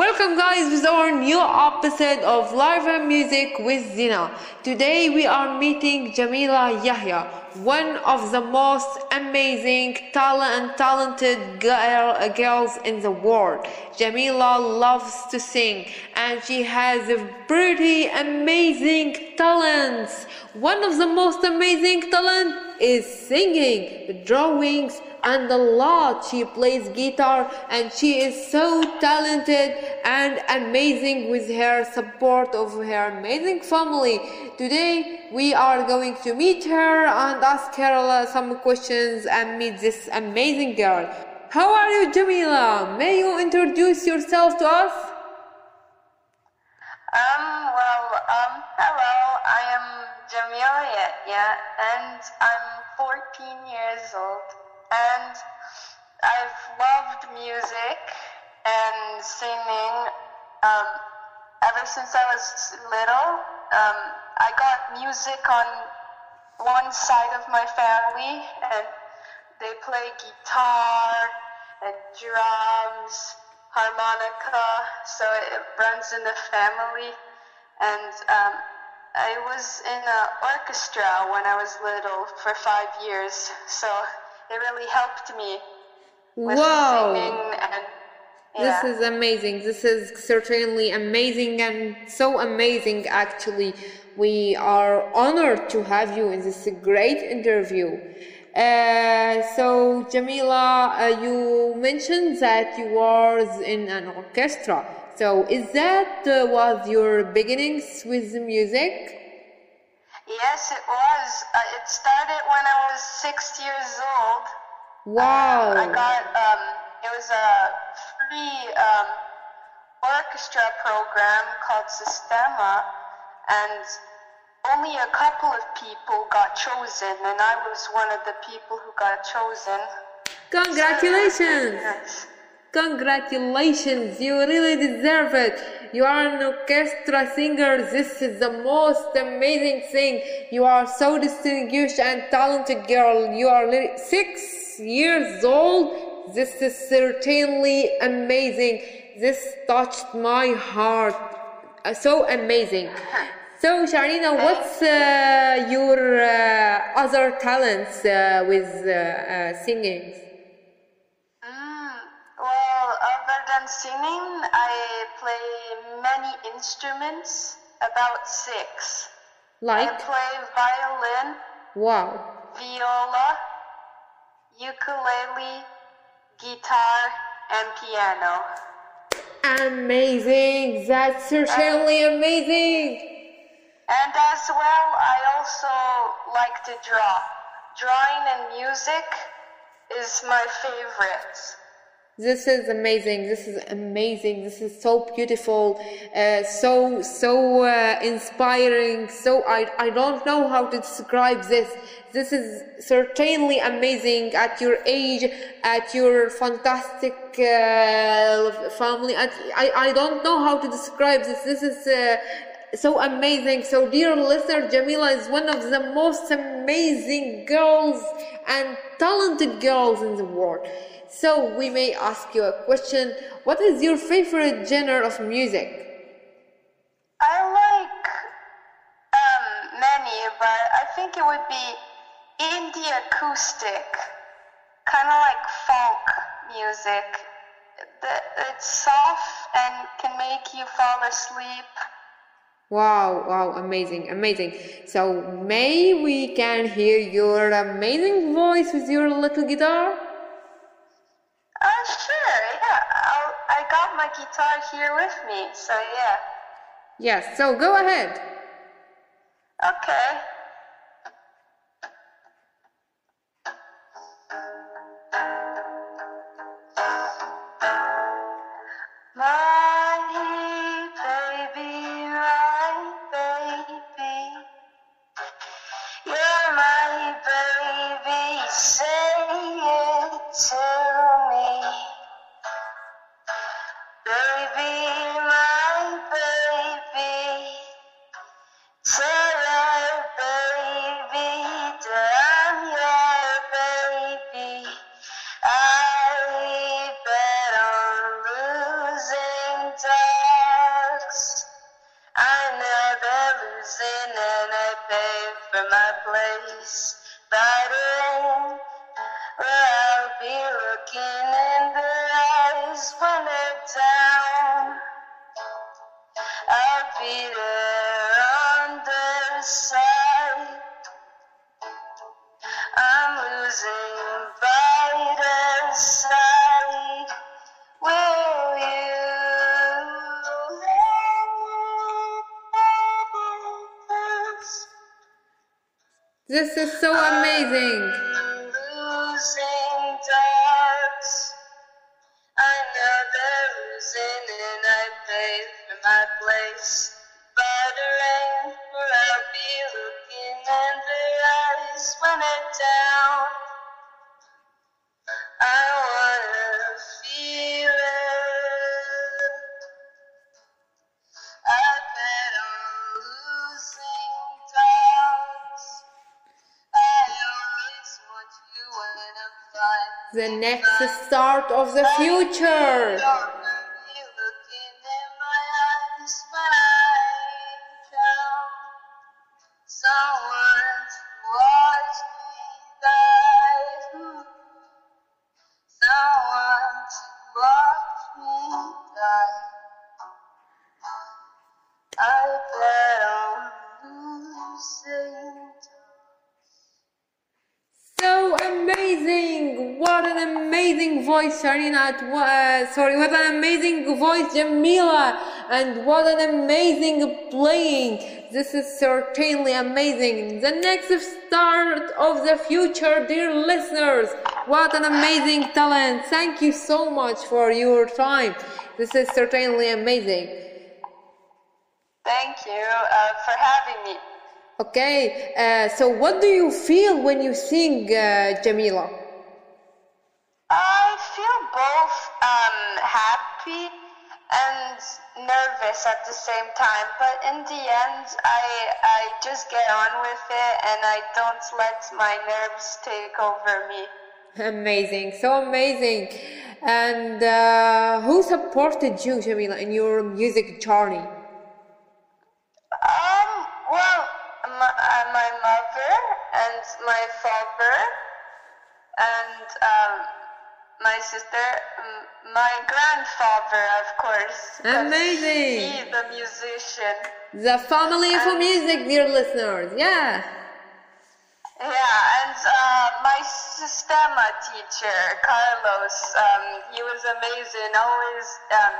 Welcome guys with our new episode of Live and Music with Zeena. Today we are meeting Jamila Yehia, one of the most amazing, talent and talented girl, girls in the world. Jamila loves to sing and she has a pretty amazing talents. One of the most amazing talent is singing, drawings, and a lot. She plays guitar and she is so talented and amazing with her support of her amazing family. Today we are going to meet her and ask her some questions and meet this amazing girl. How are you, Jamila? May you introduce yourself to us? Um, well, um, hello, I am Jamila Yehia, and I'm 14 years old and I've loved music and singing um, ever since I was little. Um, I got music on one side of my family, and they play guitar and drums, harmonica, so it runs in the family. And um, I was in an orchestra when I was little for five years, so it really helped me with Wow. singing and yeah. This is amazing. This is certainly amazing and so amazing, actually. We are honored to have you in this great interview. Uh, so, Jamila, uh, you mentioned that you were in an orchestra. So, is that uh, was your beginnings with the music? Yes, it was. Uh, it started when I was six years old. Wow. I got um, it was a free um, orchestra program called Sistema, and only a couple of people got chosen, and I was one of the people who got chosen. Congratulations! Yes. Congratulations, you really deserve it. You are an orchestra singer. This is the most amazing thing. You are so distinguished and talented girl. You are six years old. This is certainly amazing. This touched my heart. Uh, so amazing. So, Sharina, what's uh, your uh, other talents uh, with uh, uh, singing? Mm, well, other than singing, I play many instruments, about six. Like? I play violin, Wow. viola, ukulele, guitar, and piano. Amazing! That's certainly amazing! And as well, I also like to draw. Drawing and music is my favorite. This is amazing. This is amazing. This is so beautiful, uh, so so uh, inspiring. So I I don't know how to describe this. This is certainly amazing at your age, at your fantastic uh, family. At, I I don't know how to describe this. This is. So amazing. So, dear listener, Jamila is one of the most amazing girls and talented girls in the world. So, we may ask you a question What is your favorite genre of music? I like um, many, but I think it would be indie acoustic, kind of like folk music. It's soft and can make you fall asleep. Wow, wow, amazing, amazing. So, may we can hear your amazing voice with your little guitar? Uh, sure, yeah. I'll, I got my guitar here with me, so yeah. Yes, so go ahead. Okay. Say it to me, baby, my baby. Tell her, baby, that I'm your baby. I bet on losing dogs. I never losing, and I pay for my place. But This is so amazing. The next start of the future. What an amazing voice, Sharina. Uh, sorry, what an amazing voice, Jamila. And what an amazing playing. This is certainly amazing. The next start of the future, dear listeners. What an amazing talent. Thank you so much for your time. This is certainly amazing. Thank you uh, for having me. Okay, uh, so what do you feel when you sing, uh, Jamila? I feel both um, happy and nervous at the same time, but in the end, I I just get on with it and I don't let my nerves take over me. Amazing, so amazing. And uh, who supported you, Jamila, in your music journey? Um, well, my, uh, my mother and my father and um, my sister, my grandfather, of course. Amazing. He's the musician. The family for music, dear listeners. Yeah. Yeah, and uh, my Sistema teacher, Carlos, um, he was amazing. Always um,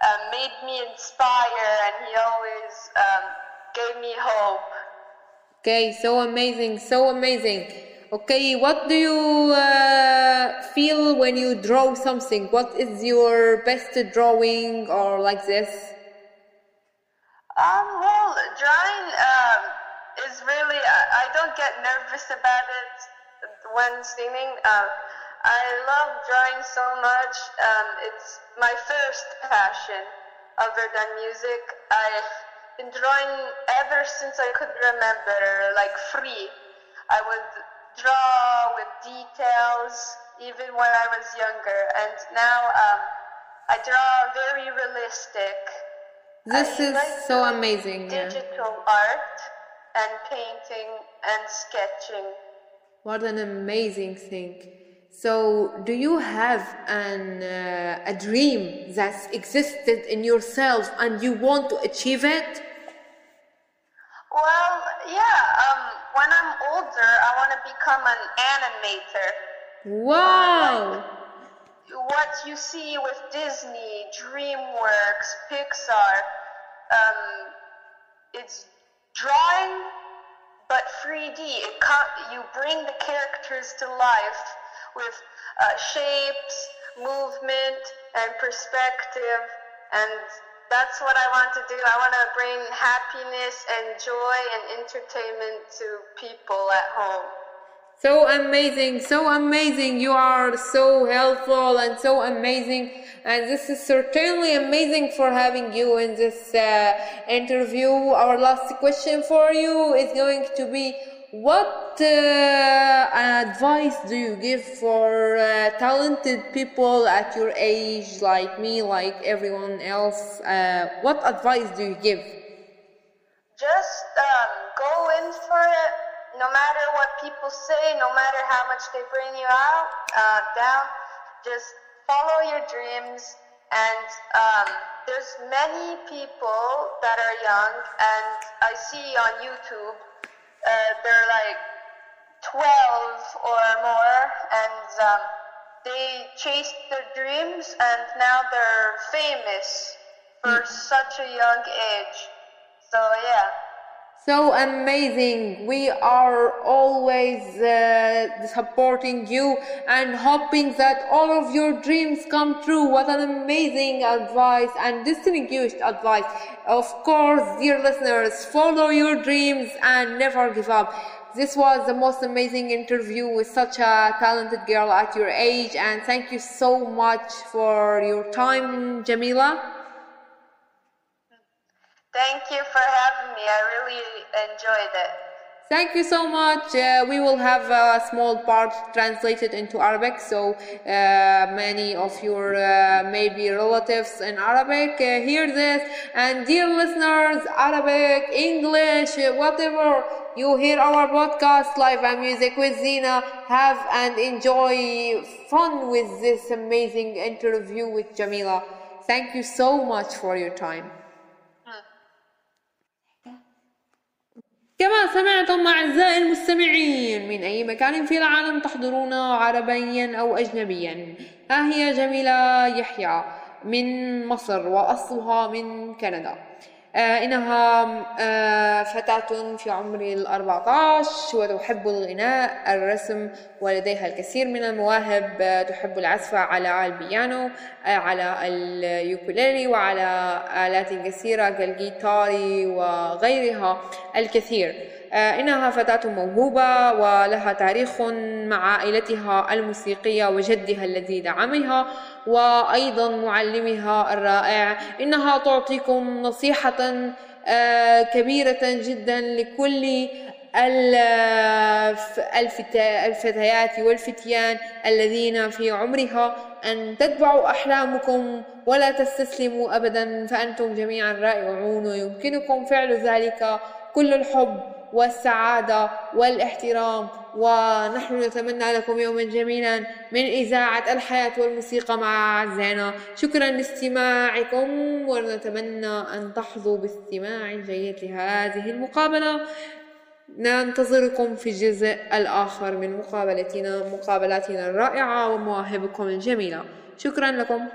uh, made me inspire, and he always um, gave me hope. Okay, so amazing, so amazing. Okay, what do you uh, feel when you draw something? What is your best drawing or like this? Um, well, drawing um, is really, I, I don't get nervous about it when singing. Um, I love drawing so much. Um, it's my first passion other than music. I've been drawing ever since I could remember, like free. I would draw with details even when I was younger, and now um, I draw very realistic. This I is like so amazing. yeah. Digital art and painting and sketching. What an amazing thing. So, do you have an uh, a dream that's existed in yourself and you want to achieve it? Well, yeah. Um, when I'm older, I want become an animator. Wow! What you see with Disney, DreamWorks, Pixar, um, it's drawing, but 3D. It co- you bring the characters to life with uh, shapes, movement, and perspective, and that's what I want to do. I want to bring happiness and joy and entertainment to people at home. So amazing, so amazing. You are so helpful and so amazing. And this is certainly amazing for having you in this uh, interview. Our last question for you is going to be what uh, advice do you give for uh, talented people at your age, like me, like everyone else? Uh, what advice do you give? Just um, go in for it no matter what people say, no matter how much they bring you out uh, down, just follow your dreams. And um, there's many people that are young, and I see on YouTube, uh, they're like 12 or more, and um, they chased their dreams, and now they're famous for such a young age. So yeah. So amazing. We are always uh, supporting you and hoping that all of your dreams come true. What an amazing advice and distinguished advice. Of course, dear listeners, follow your dreams and never give up. This was the most amazing interview with such a talented girl at your age and thank you so much for your time, Jamila. Thank you for having me. I really enjoyed it. Thank you so much. Uh, we will have a small part translated into Arabic, so uh, many of your uh, maybe relatives in Arabic uh, hear this. And dear listeners, Arabic, English, uh, whatever you hear our podcast, Live and Music with Zeena, have and enjoy fun with this amazing interview with Jamila. Thank you so much for your time. كما سمعتم أعزائي المستمعين من أي مكان في العالم تحضرون عربيا أو أجنبيا؟ ها هي جميلة يحيى من مصر وأصلها من كندا. إنها آه فتاة في عمر الأربعة عشر وتحب الغناء الرسم ولديها الكثير من المواهب آه تحب العزف على البيانو على اليوكوليلي وعلى آلات كثيرة كالجيتار وغيرها الكثير. إنها فتاة موهوبة ولها تاريخ مع عائلتها الموسيقية وجدها الذي دعمها وأيضا معلمها الرائع. إنها تعطيكم نصيحة كبيرة جدا لكل الفتيات والفتيان الذين في عمرها أن تتبعوا أحلامكم ولا تستسلموا أبدا فأنتم جميعا رائعون. ويمكنكم فعل ذلك كل الحب. والسعادة والاحترام ونحن نتمنى لكم يوما جميلا من إذاعة الحياة والموسيقى مع أعزائنا. شكرا لاستماعكم ونتمنى أن تحظوا باستماع جيد لهذه المقابلة. ننتظركم في الجزء الآخر من مقابلتنا مقابلاتنا الرائعة ومواهبكم الجميلة. شكرا لكم.